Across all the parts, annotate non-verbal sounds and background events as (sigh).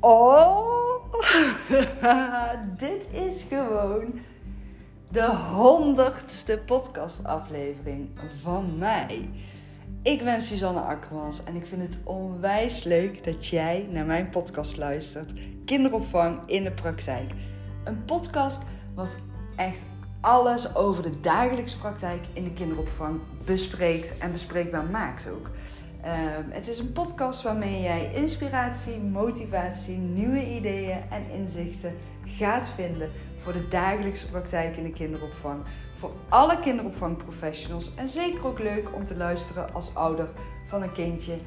Oh, (laughs) dit is gewoon de honderdste podcastaflevering van mij. Ik ben Suzanne Akkermans en ik vind het onwijs leuk dat jij naar mijn podcast luistert. Kinderopvang in de praktijk. Een podcast wat echt alles over de dagelijkse praktijk in de kinderopvang bespreekt en bespreekbaar maakt ook. Ehm, het is een podcast waarmee jij inspiratie, motivatie, nieuwe ideeën en inzichten gaat vinden voor de dagelijkse praktijk in de kinderopvang. Voor alle kinderopvangprofessionals en zeker ook leuk om te luisteren als ouder van een kindje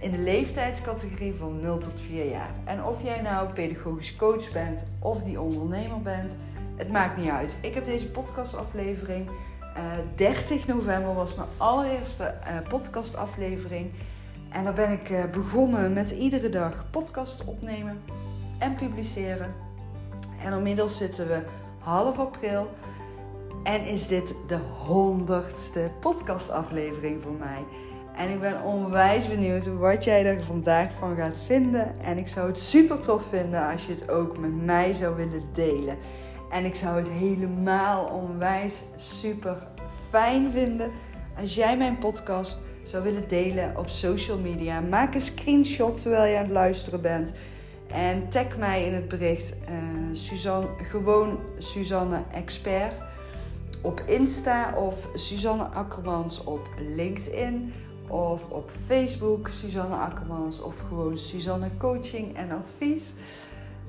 in de leeftijdscategorie van 0 tot 4 jaar. En of jij nou pedagogisch coach bent of die ondernemer bent, het maakt niet uit. Ik heb deze podcastaflevering 30 eh, november was mijn allereerste uh, podcastaflevering. En daar ben ik uh, begonnen met iedere dag podcast opnemen en publiceren. En inmiddels zitten we half april. En is dit de honderdste podcastaflevering voor mij. En ik ben onwijs benieuwd wat jij er vandaag van gaat vinden. En ik zou het super tof vinden als je het ook met mij zou willen delen. En ik zou het helemaal onwijs super fijn vinden als jij mijn podcast zou willen delen op social media. Maak een screenshot terwijl je aan het luisteren bent. En tag mij in het bericht uh, Suzanne, gewoon Suzanne Expert op Insta of Suzanne Akkermans op LinkedIn of op Facebook Suzanne Akkermans of gewoon Suzanne Coaching en Advies.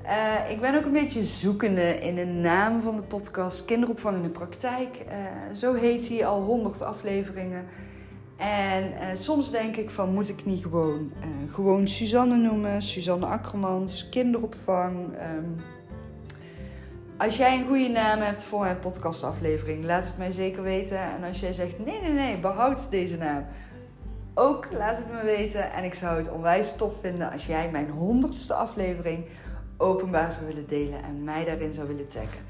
Uh, ik ben ook een beetje zoekende in de naam van de podcast Kinderopvang in de Praktijk. Uh, zo heet hij al 100 afleveringen. En uh, soms denk ik van moet ik niet gewoon, gewoon Suzanne noemen, Suzanne Akkermans, kinderopvang. Um, als jij een goede naam hebt voor een podcastaflevering, laat het mij zeker weten. En als jij zegt nee, nee, nee, behoud deze naam. Ook laat het me weten. En ik zou het onwijs tof vinden als jij mijn honderdste aflevering openbaar zou willen delen en mij daarin zou willen taggen.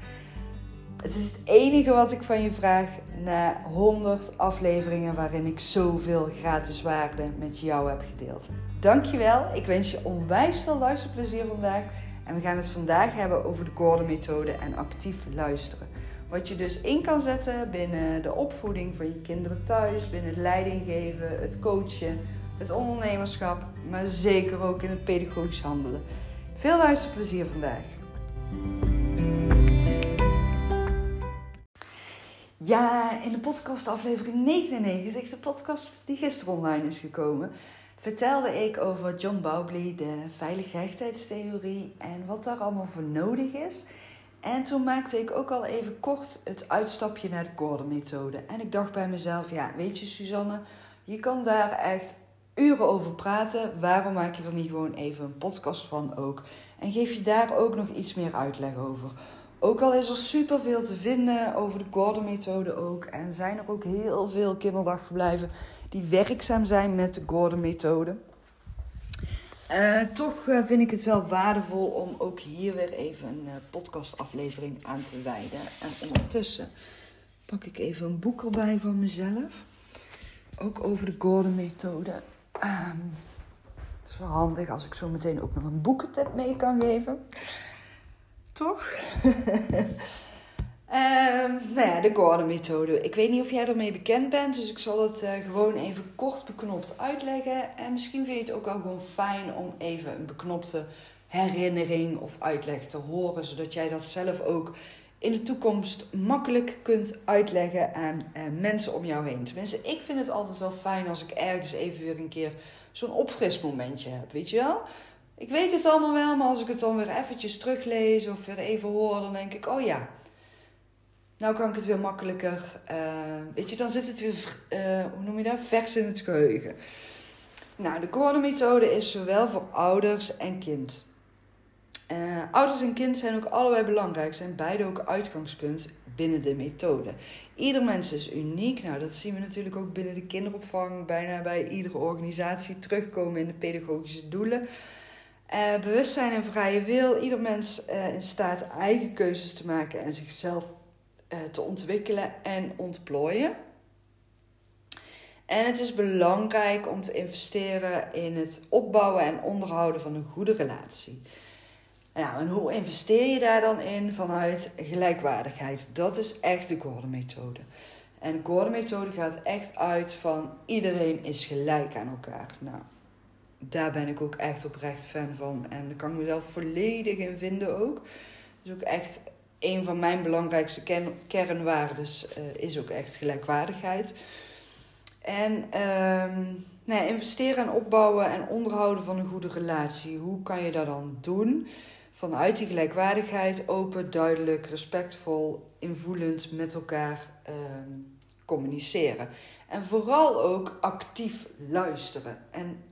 Het is het enige wat ik van je vraag na 100 afleveringen waarin ik zoveel gratis waarde met jou heb gedeeld. Dankjewel. Ik wens je onwijs veel luisterplezier vandaag. En we gaan het vandaag hebben over de Gordon-methode en actief luisteren. Wat je dus in kan zetten binnen de opvoeding van je kinderen thuis, binnen het leidinggeven, het coachen, het ondernemerschap, maar zeker ook in het pedagogisch handelen. Veel luisterplezier vandaag. Ja, in de podcast aflevering 99, de podcast die gisteren online is gekomen, vertelde ik over John Bowlby, de veiligheidstheorie en wat daar allemaal voor nodig is. En toen maakte ik ook al even kort het uitstapje naar de Gordon-methode. En ik dacht bij mezelf, ja, weet je Suzanne, je kan daar echt uren over praten. Waarom maak je er niet gewoon even een podcast van ook? En geef je daar ook nog iets meer uitleg over. Ook al is er superveel te vinden over de Gordon-methode ook. En zijn er ook heel veel kinderdagverblijven die werkzaam zijn met de Gordon-methode. Uh, toch uh, vind ik het wel waardevol om ook hier weer even een uh, podcastaflevering aan te wijden. En ondertussen pak ik even een boek erbij van mezelf. Ook over de Gordon-methode. Um, het is wel handig als ik zo meteen ook nog een boekentip mee kan geven. Toch? um, (laughs) nou ja, de Gordon-methode. Ik weet niet of jij ermee bekend bent, dus ik zal het uh, gewoon even kort beknopt uitleggen. En misschien vind je het ook al gewoon fijn om even een beknopte herinnering of uitleg te horen, zodat jij dat zelf ook in de toekomst makkelijk kunt uitleggen aan mensen om jou heen. Tenminste, ik vind het altijd wel fijn als ik ergens even weer een keer zo'n opfrismomentje heb, weet je wel? Ik weet het allemaal wel, maar als ik het dan weer eventjes teruglees of weer even hoor, dan denk ik, oh ja, nou kan ik het weer makkelijker, uh, weet je, dan zit het weer, uh, hoe noem je dat, vers in het geheugen. Nou, de Gordon-methode is zowel voor ouders en kind. Uh, ouders en kind zijn ook allebei belangrijk, zijn beide ook uitgangspunt binnen de methode. Ieder mens is uniek. Nou, dat zien we natuurlijk ook binnen de kinderopvang, bijna bij iedere organisatie terugkomen in de pedagogische doelen. Uh, bewustzijn en vrije wil. Ieder mens uh, in staat eigen keuzes te maken en zichzelf te ontwikkelen en ontplooien. En het is belangrijk om te investeren in het opbouwen en onderhouden van een goede relatie. Nou, en hoe investeer je daar dan in vanuit gelijkwaardigheid? Dat is echt de Gordon-methode. En de Gordon-methode gaat echt uit van iedereen is gelijk aan elkaar. Nou, daar ben ik ook echt oprecht fan van. En daar kan ik mezelf volledig in vinden ook. Dus ook echt een van mijn belangrijkste kern, kernwaardes uh, is ook echt gelijkwaardigheid. En um, nou investeren en opbouwen en onderhouden van een goede relatie. Hoe kan je dat dan doen? Vanuit die gelijkwaardigheid, open, duidelijk, respectvol, invoelend met elkaar um, communiceren. En vooral ook actief luisteren. En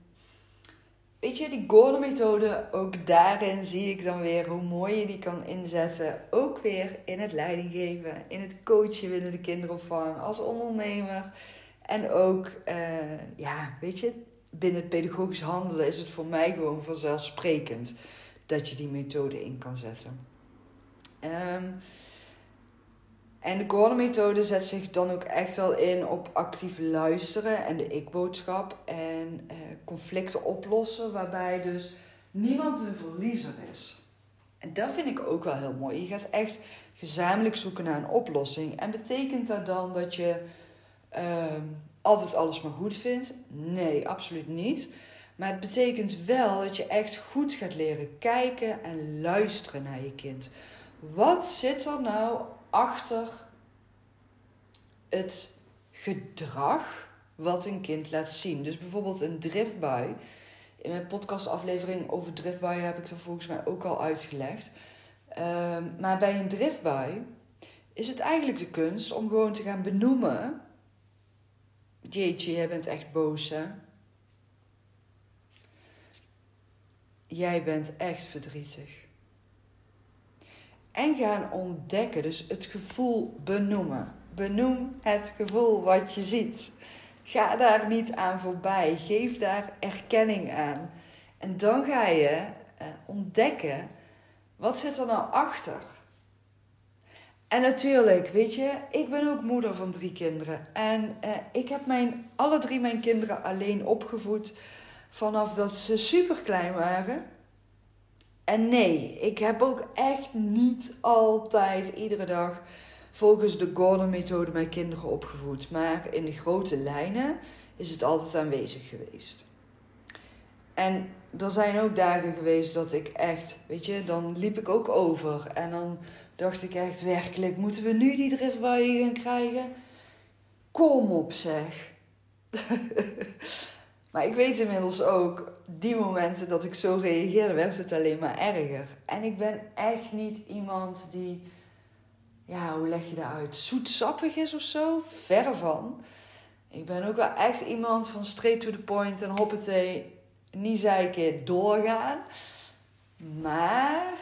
weet je, die Gordon-methode, ook daarin zie ik dan weer hoe mooi je die kan inzetten. Ook weer in het leidinggeven, in het coachen binnen de kinderopvang, als ondernemer. En ook, uh, ja, weet je, binnen het pedagogisch handelen is het voor mij gewoon vanzelfsprekend dat je die methode in kan zetten. Um, en de Gordon-methode zet zich dan ook echt wel in op actief luisteren en de ik-boodschap en eh, conflicten oplossen, waarbij dus niemand een verliezer is. En dat vind ik ook wel heel mooi. Je gaat echt gezamenlijk zoeken naar een oplossing. En betekent dat dan dat je ehm, altijd alles maar goed vindt? Nee, absoluut niet. Maar het betekent wel dat je echt goed gaat leren kijken en luisteren naar je kind. Wat zit er nou achter het gedrag wat een kind laat zien. Dus bijvoorbeeld een driftbui. In mijn podcastaflevering over driftbuien heb ik dat volgens mij ook al uitgelegd. Ehm, maar bij een driftbui is het eigenlijk de kunst om gewoon te gaan benoemen. Jeetje, jij bent echt boos hè. Jij bent echt verdrietig en gaan ontdekken. Dus het gevoel benoemen. Benoem het gevoel wat je ziet. Ga daar niet aan voorbij. Geef daar erkenning aan. En dan ga je eh, ontdekken wat zit er nou achter. En natuurlijk, weet je, ik ben ook moeder van drie kinderen. En eh, ik heb mijn, alle drie mijn kinderen alleen opgevoed vanaf dat ze super klein waren. En nee, ik heb ook echt niet altijd iedere dag volgens de Gordon-methode mijn kinderen opgevoed. Maar in de grote lijnen is het altijd aanwezig geweest. En er zijn ook dagen geweest dat ik echt, weet je, dan liep ik ook over. En dan dacht ik echt werkelijk, moeten we nu die driftbuien gaan krijgen? Kom op zeg. (laughs) Maar ik weet inmiddels ook, die momenten dat ik zo reageerde, werd het alleen maar erger. En ik ben echt niet iemand die, ja, hoe leg je dat uit, zoetsappig is of zo. Verre van. Ik ben ook wel echt iemand van straight to the point en hoppatee, niet zeiken, doorgaan. Maar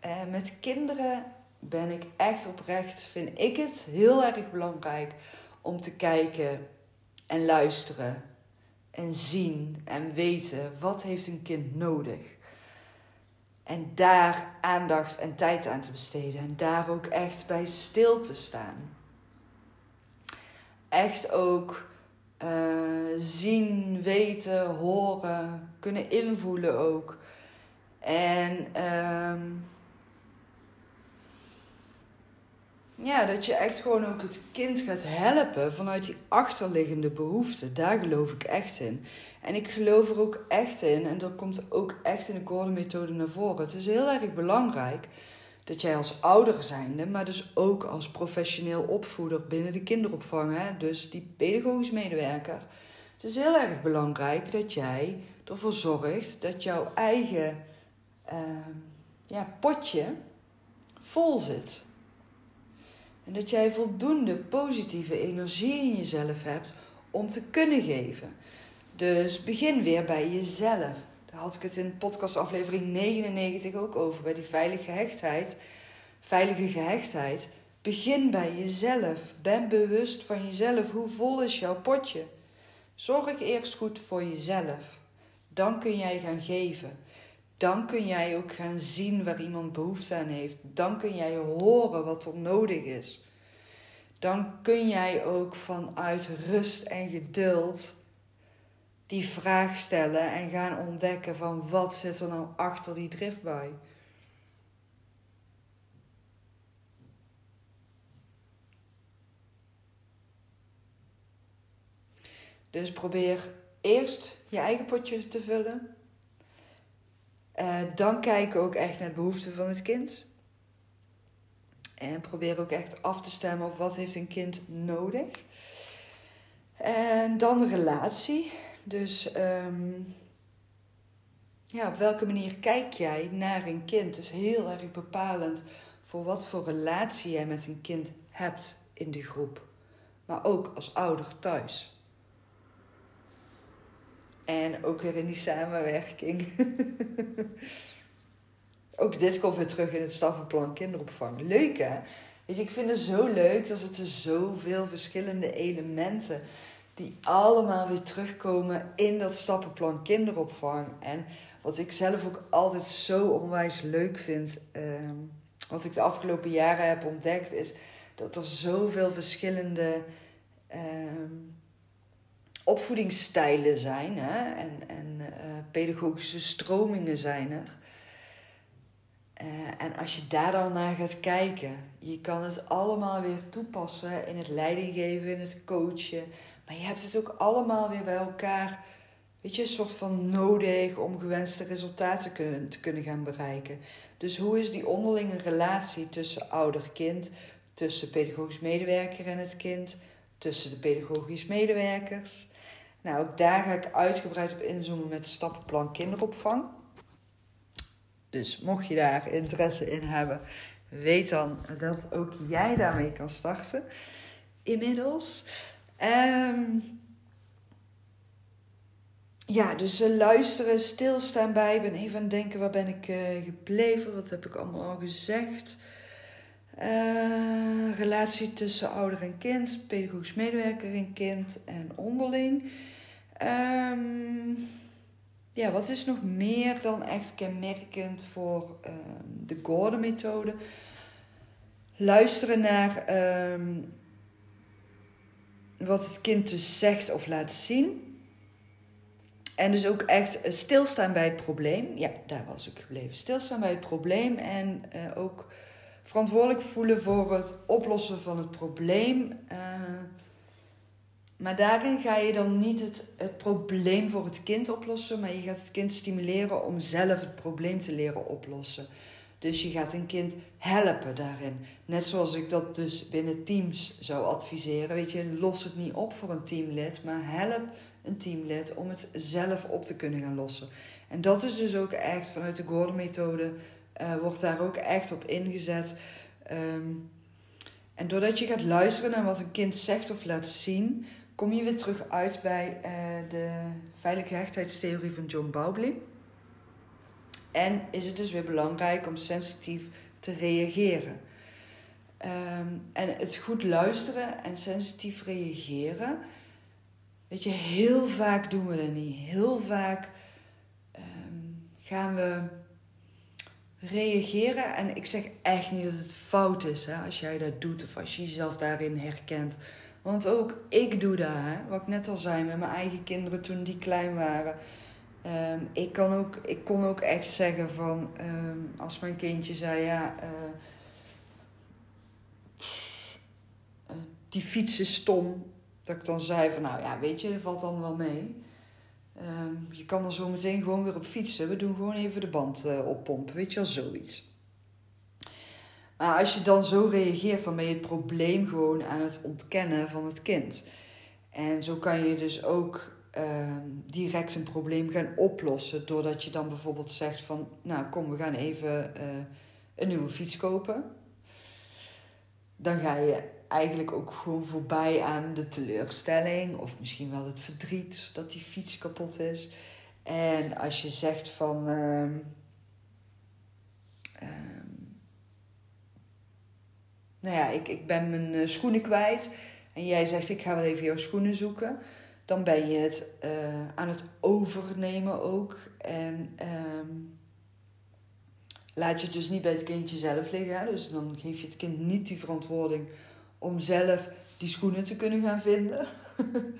eh, met kinderen ben ik echt oprecht, vind ik het heel erg belangrijk om te kijken en luisteren en zien en weten wat heeft een kind nodig. En daar aandacht en tijd aan te besteden. En daar ook echt bij stil te staan. Echt ook uh, zien, weten, horen, kunnen invoelen ook. En uh, Ja, dat je echt gewoon ook het kind gaat helpen vanuit die achterliggende behoeften. Daar geloof ik echt in. En ik geloof er ook echt in, en dat komt ook echt in de Gordon-methode naar voren. Het is heel erg belangrijk dat jij als ouder zijnde, maar dus ook als professioneel opvoeder binnen de kinderopvang, hè, dus die pedagogisch medewerker. Het is heel erg belangrijk dat jij ervoor zorgt dat jouw eigen uh, ja, potje vol zit. En dat jij voldoende positieve energie in jezelf hebt om te kunnen geven. Dus begin weer bij jezelf. Daar had ik het in podcastaflevering 99 ook over, bij die veilige gehechtheid. Veilige gehechtheid. Begin bij jezelf. Ben bewust van jezelf. Hoe vol is jouw potje? Zorg eerst goed voor jezelf. Dan kun jij gaan geven dan kun jij ook gaan zien waar iemand behoefte aan heeft. Dan kun jij horen wat er nodig is. Dan kun jij ook vanuit rust en geduld die vraag stellen en gaan ontdekken van wat zit er nou achter die driftbui. Dus probeer eerst je eigen potje te vullen uh, dan kijken ook echt naar de behoeften van het kind. En probeer ook echt af te stemmen op wat heeft een kind nodig. En dan de relatie. Dus um, ja, op welke manier kijk jij naar een kind? Is heel erg bepalend voor wat voor relatie jij met een kind hebt in de groep. Maar ook als ouder thuis. En ook weer in die samenwerking. (laughs) ook dit komt weer terug in het stappenplan kinderopvang. Leuk hè? Weet je, ik vind het zo leuk. Er zitten zoveel verschillende elementen die allemaal weer terugkomen in dat stappenplan kinderopvang. En wat ik zelf ook altijd zo onwijs leuk vind, ehm, wat ik de afgelopen jaren heb ontdekt, is dat er zoveel verschillende ehm, opvoedingsstijlen zijn hè? en, en uh, pedagogische stromingen zijn er. Uh, en als je daar dan naar gaat kijken, je kan het allemaal weer toepassen in het leidinggeven, in het coachen. Maar je hebt het ook allemaal weer bij elkaar, weet je, een soort van nodig om gewenste resultaten kunnen, te kunnen gaan bereiken. Dus hoe is die onderlinge relatie tussen ouder-kind, tussen pedagogisch medewerker en het kind, tussen de pedagogisch medewerkers? Nou, ook daar ga ik uitgebreid op inzoomen met stappenplan kinderopvang. Dus mocht je daar interesse in hebben, weet dan dat ook jij daarmee kan starten. Inmiddels. Um, ja, dus uh, luisteren, stilstaan bij. Ik ben even aan het denken, waar ben ik uh, gebleven? Wat heb ik allemaal al gezegd? Uh, relatie tussen ouder en kind, pedagogisch medewerker en kind en onderling. Um, ja, wat is nog meer dan echt kenmerkend voor um, de Gordon-methode? Luisteren naar um, wat het kind dus zegt of laat zien. En dus ook echt stilstaan bij het probleem. Ja, daar was ik gebleven. Stilstaan bij het probleem en uh, ook verantwoordelijk voelen voor het oplossen van het probleem. Uh, maar daarin ga je dan niet het, het probleem voor het kind oplossen, maar je gaat het kind stimuleren om zelf het probleem te leren oplossen. Dus je gaat een kind helpen daarin. Net zoals ik dat dus binnen teams zou adviseren. Weet je, los het niet op voor een teamlid, maar help een teamlid om het zelf op te kunnen gaan lossen. En dat is dus ook echt vanuit de Gordon-methode, uh, wordt daar ook echt op ingezet. Um, en doordat je gaat luisteren naar wat een kind zegt of laat zien, kom je weer terug uit bij uh, de veilige hechtheidstheorie van John Bowlby. En is het dus weer belangrijk om sensitief te reageren. Um, en het goed luisteren en sensitief reageren. Weet je, heel vaak doen we dat niet. Heel vaak um, gaan we reageren. En ik zeg echt niet dat het fout is hè, als jij dat doet of als je jezelf daarin herkent. Want ook ik doe dat, hè? wat ik net al zei met mijn eigen kinderen toen die klein waren. Um, ik, kan ook, ik kon ook echt zeggen van, um, als mijn kindje zei, ja, uh, die fiets is stom. Dat ik dan zei van, nou ja, weet je, dat valt dan wel mee. Um, je kan er zo meteen gewoon weer op fietsen. We doen gewoon even de band uh, oppompen, weet je wel, zoiets. Maar als je dan zo reageert, dan ben je het probleem gewoon aan het ontkennen van het kind. En zo kan je dus ook uh, direct een probleem gaan oplossen. Doordat je dan bijvoorbeeld zegt van, nou kom, we gaan even uh, een nieuwe fiets kopen. Dan ga je eigenlijk ook gewoon voorbij aan de teleurstelling of misschien wel het verdriet dat die fiets kapot is. En als je zegt van. Uh, nou ja, ik, ik ben mijn uh, schoenen kwijt. En jij zegt, ik ga wel even jouw schoenen zoeken. Dan ben je het uh, aan het overnemen ook. En um, laat je het dus niet bij het kindje zelf liggen. Dus dan geef je het kind niet die verantwoording om zelf die schoenen te kunnen gaan vinden. (laughs)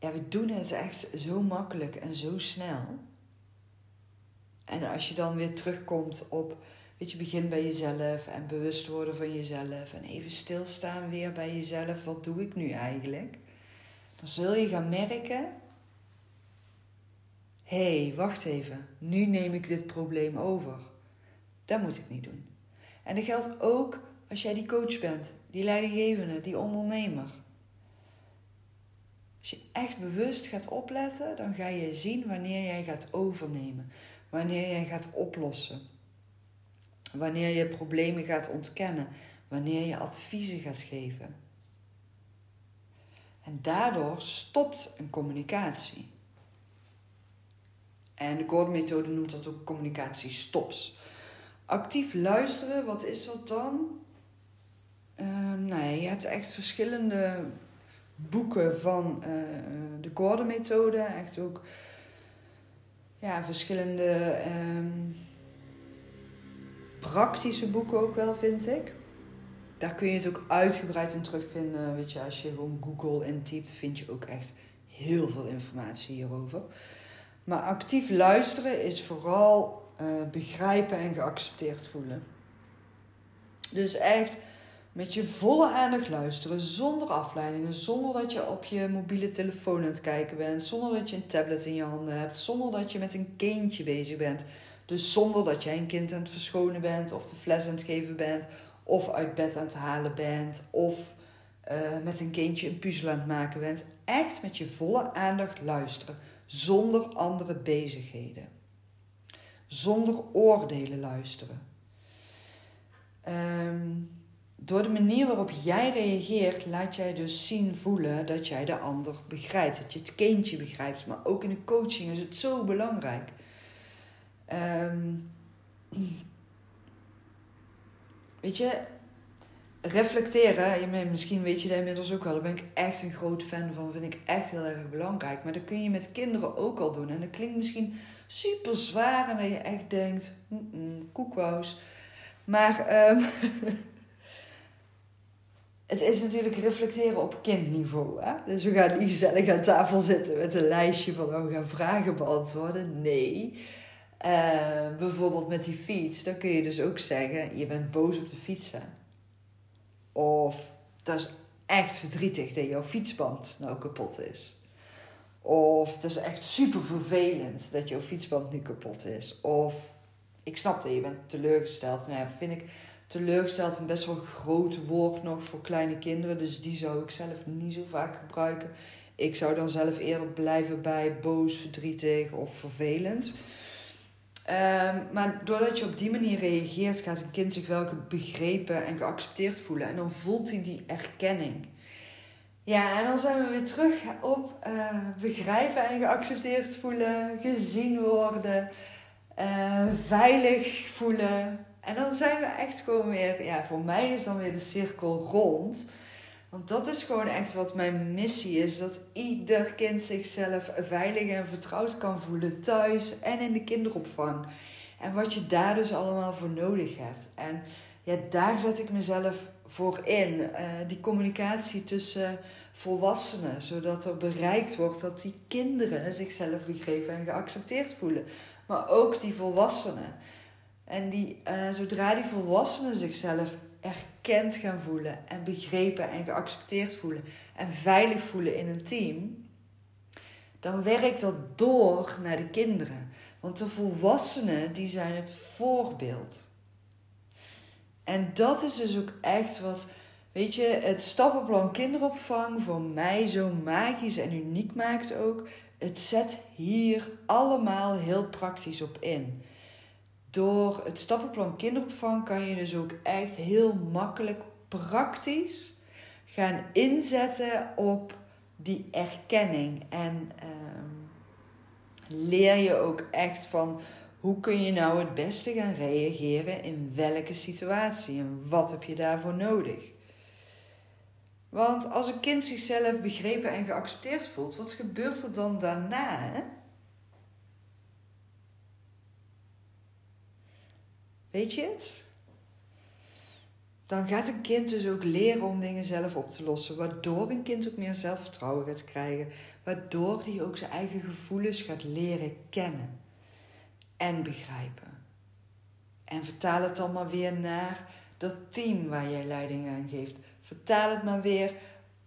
ja, we doen het echt zo makkelijk en zo snel. En als je dan weer terugkomt op Weet je, begin bij jezelf en bewust worden van jezelf. En even stilstaan weer bij jezelf. Wat doe ik nu eigenlijk? dan zul je gaan merken: hé, hey, wacht even, nu neem ik dit probleem over. Dat moet ik niet doen. En dat geldt ook als jij die coach bent, die leidinggevende, die ondernemer. Als je echt bewust gaat opletten, dan ga je zien wanneer jij gaat overnemen, wanneer jij gaat oplossen, wanneer je problemen gaat ontkennen, wanneer je adviezen gaat geven. En daardoor stopt een communicatie. En de Gordon-methode noemt dat ook communicatiestops. Actief luisteren, wat is dat dan? Nou ja, je hebt echt verschillende boeken van uh, de Gordon-methode. Echt ook ja, verschillende um, praktische boeken ook wel, vind ik. Daar kun je het ook uitgebreid in terugvinden. Weet je, als je gewoon Google intypt, vind je ook echt heel veel informatie hierover. Maar actief luisteren is vooral uh, begrijpen en geaccepteerd voelen. Dus echt met je volle aandacht luisteren, zonder afleidingen, zonder dat je op je mobiele telefoon aan het kijken bent, zonder dat je een tablet in je handen hebt, zonder dat je met een kindje bezig bent. Dus zonder dat jij een kind aan het verschonen bent, of de fles aan het geven bent, of uit bed aan het halen bent, of uh, met een kindje een puzzel aan het maken bent. Echt met je volle aandacht luisteren, zonder andere bezigheden. Zonder oordelen luisteren. Um, door de manier waarop jij reageert, laat jij dus zien, voelen dat jij de ander begrijpt. Dat je het kindje begrijpt. Maar ook in de coaching is het zo belangrijk. Um, weet je, reflecteren, misschien weet je dat inmiddels ook wel, daar ben ik echt een groot fan van, vind ik echt heel erg belangrijk. Maar dat kun je met kinderen ook al doen. En dat klinkt misschien super zwaar en dat je echt denkt, mm. Maar um, (laughs) het is natuurlijk reflecteren op kindniveau. Hè? Dus we gaan niet gezellig aan tafel zitten met een lijstje van we gaan vragen beantwoorden. Nee. Uh, bijvoorbeeld met die fiets, dan kun je dus ook zeggen: je bent boos op de fietsen. Of dat is echt verdrietig dat jouw fietsband nou kapot is. Of het is echt super vervelend dat jouw fietsband nu kapot is. Of ik snap dat je bent teleurgesteld. Nou vind ik teleurgesteld een best wel groot woord nog voor kleine kinderen. Dus die zou ik zelf niet zo vaak gebruiken. Ik zou dan zelf eerder blijven bij boos, verdrietig of vervelend. Um, maar doordat je op die manier reageert, gaat een kind zich wel begrepen en geaccepteerd voelen. En dan voelt hij die erkenning. Ja, en dan zijn we weer terug op uh, begrijpen en geaccepteerd voelen, gezien worden, uh, veilig voelen, en dan zijn we echt gewoon weer, ja, voor mij is dan weer de cirkel rond. Want dat is gewoon echt wat mijn missie is: dat ieder kind zichzelf veilig en vertrouwd kan voelen thuis en in de kinderopvang. En wat je daar dus allemaal voor nodig hebt. En ja, daar zet ik mezelf voor in. Uh, die communicatie tussen volwassenen, zodat er bereikt wordt dat die kinderen zichzelf begrepen en geaccepteerd voelen. Maar ook die volwassenen. En die, uh, zodra die volwassenen zichzelf erkend gaan voelen en begrepen en geaccepteerd voelen en veilig voelen in een team, dan werkt dat door naar de kinderen. Want de volwassenen die zijn het voorbeeld. En dat is dus ook echt wat, weet je, het stappenplan kinderopvang voor mij zo magisch en uniek maakt ook. Het zet hier allemaal heel praktisch op in door het stappenplan kinderopvang kan je dus ook echt heel makkelijk praktisch gaan inzetten op die erkenning. En ehm, leer je ook echt van hoe kun je nou het beste gaan reageren in welke situatie en wat heb je daarvoor nodig. Want als een kind zichzelf begrepen en geaccepteerd voelt, wat gebeurt er dan daarna? Hè? Weet je het? Dan gaat een kind dus ook leren om dingen zelf op te lossen, waardoor een kind ook meer zelfvertrouwen gaat krijgen, waardoor hij ook zijn eigen gevoelens gaat leren kennen en begrijpen. En vertaal het dan maar weer naar dat team waar jij leiding aan geeft. Vertaal het maar weer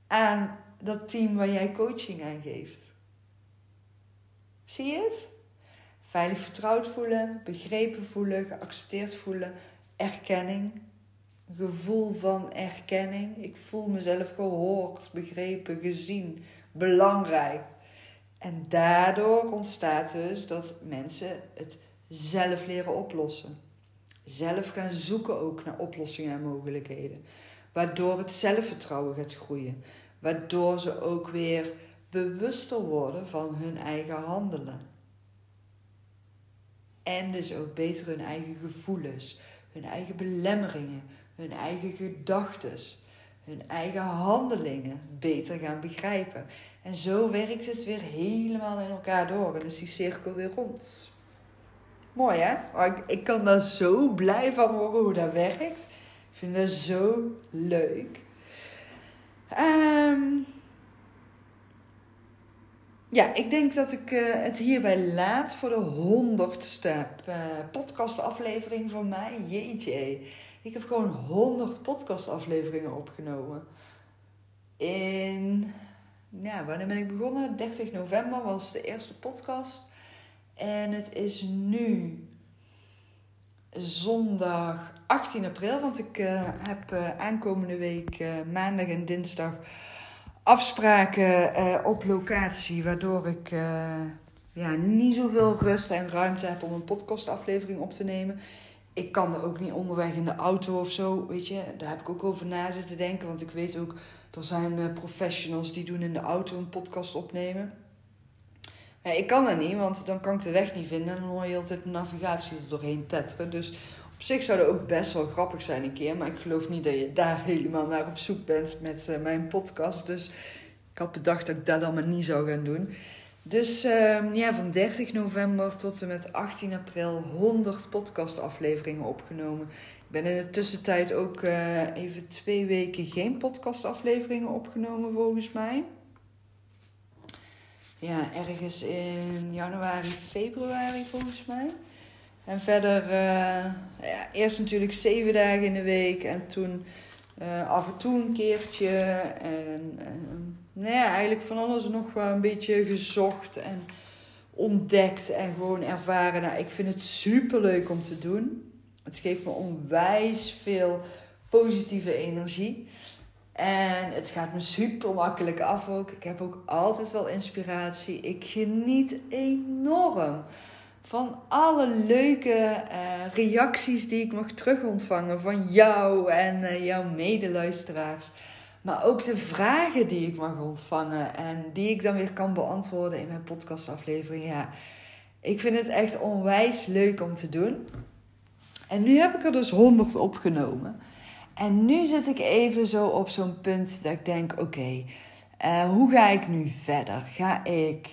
aan dat team waar jij coaching aan geeft. Zie je het? Veilig vertrouwd voelen, begrepen voelen, geaccepteerd voelen, erkenning. gevoel van erkenning. Ik voel mezelf gehoord, begrepen, gezien, belangrijk. En daardoor ontstaat dus dat mensen het zelf leren oplossen. Zelf gaan zoeken ook naar oplossingen en mogelijkheden. Waardoor het zelfvertrouwen gaat groeien. Waardoor ze ook weer bewuster worden van hun eigen handelen. En dus ook beter hun eigen gevoelens, hun eigen belemmeringen, hun eigen gedachten, hun eigen handelingen beter gaan begrijpen. En zo werkt het weer helemaal in elkaar door en is die cirkel weer rond. Mooi hè? Oh, ik, ik kan daar zo blij van worden hoe dat werkt. Ik vind dat zo leuk. Um, ja, ik denk dat ik uh, het hierbij laat voor de honderdste uh, podcastaflevering van mij. Jeetje, ik heb gewoon honderd podcastafleveringen opgenomen. In, ja, wanneer ben ik begonnen? 30 november was de eerste podcast. En het is nu zondag 18 april, want ik uh, heb aankomende week maandag en dinsdag afspraken uh, op locatie, waardoor ik uh, ja, niet zoveel rust en ruimte heb om een podcastaflevering op te nemen. Ik kan er ook niet onderweg in de auto of zo, weet je. Daar heb ik ook over na zitten denken, want ik weet ook, er zijn uh, professionals die doen in de auto een podcast opnemen. Ik kan dat niet, want dan kan ik de weg niet vinden en dan hoor je altijd de navigatie er doorheen tetteren. Dus op zich zou dat ook best wel grappig zijn een keer. Maar ik geloof niet dat je daar (laughs) helemaal naar op zoek bent met uh, mijn podcast. Dus ik had bedacht dat ik dat allemaal niet zou gaan doen. Dus uh, ja, van 30 november tot en met 18 april 100 podcastafleveringen opgenomen. Ik ben in de tussentijd ook uh, even twee weken geen podcastafleveringen opgenomen volgens mij. Ja, ergens in januari, februari volgens mij. En verder, uh, ja, eerst natuurlijk zeven dagen in de week en toen uh, af en toe een keertje. En, en nou ja, eigenlijk van alles nog wel een beetje gezocht en ontdekt en gewoon ervaren. Nou, ik vind het super leuk om te doen. Het geeft me onwijs veel positieve energie. En het gaat me super makkelijk af ook. Ik heb ook altijd wel inspiratie. Ik geniet enorm van alle leuke uh, reacties die ik mag terugontvangen van jou en uh, jouw medeluisteraars. Maar ook de vragen die ik mag ontvangen en die ik dan weer kan beantwoorden in mijn podcastaflevering. Ja, ik vind het echt onwijs leuk om te doen. En nu heb ik er dus 100 opgenomen. En nu zit ik even zo op zo'n punt dat ik denk: oké, uh, hoe ga ik nu verder? Ga ik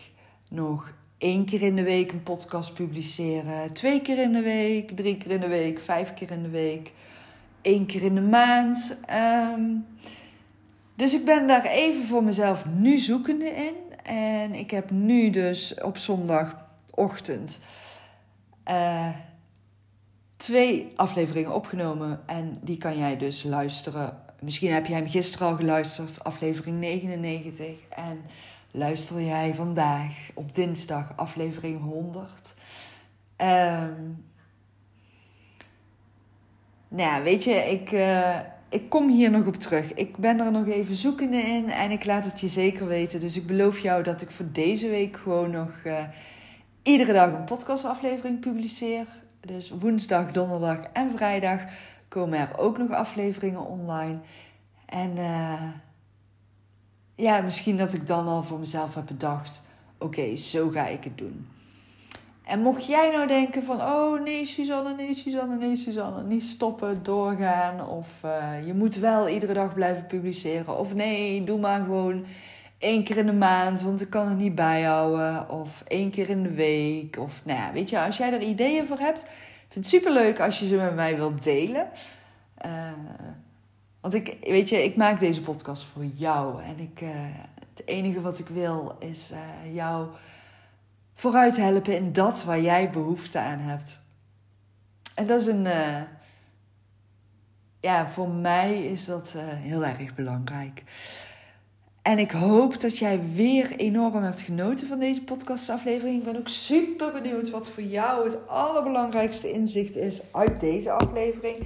nog één keer in de week een podcast publiceren, twee keer in de week, drie keer in de week, vijf keer in de week, één keer in de maand. Um, dus ik ben daar even voor mezelf nu zoekende in. En ik heb nu dus op zondagochtend uh, twee afleveringen opgenomen. En die kan jij dus luisteren. Misschien heb jij hem gisteren al geluisterd, aflevering 99. En luister jij vandaag op dinsdag aflevering 100. Um, nou ja, weet je, ik, uh, ik kom hier nog op terug. Ik ben er nog even zoekende in en ik laat het je zeker weten. Dus ik beloof jou dat ik voor deze week gewoon nog uh, iedere dag een podcastaflevering publiceer. Dus woensdag, donderdag en vrijdag komen er ook nog afleveringen online. En uh, ja, misschien dat ik dan al voor mezelf heb bedacht: oké, zo ga ik het doen. En mocht jij nou denken van, oh nee Suzanne, nee Suzanne, nee Suzanne, niet stoppen, doorgaan. Of uh, je moet wel iedere dag blijven publiceren. Of nee, doe maar gewoon één keer in de maand, want ik kan het niet bijhouden. Of één keer in de week. Of nou ja, weet je, als jij er ideeën voor hebt, vind het super leuk als je ze met mij wilt delen. Uh, want ik, weet je, ik maak deze podcast voor jou. En ik, uh, het enige wat ik wil is uh, jou vooruit helpen in dat waar jij behoefte aan hebt. En dat is een. Uh, ja, voor mij is dat heel erg belangrijk. En ik hoop dat jij weer enorm hebt genoten van deze podcastaflevering. Ik ben ook super benieuwd wat voor jou het allerbelangrijkste inzicht is uit deze aflevering.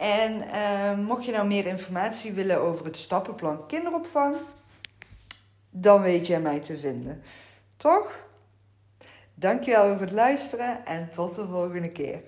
En uh, mocht je nou meer informatie willen over het stappenplan kinderopvang, dan weet jij mij te vinden. Toch? Dankjewel voor het luisteren en tot de volgende keer.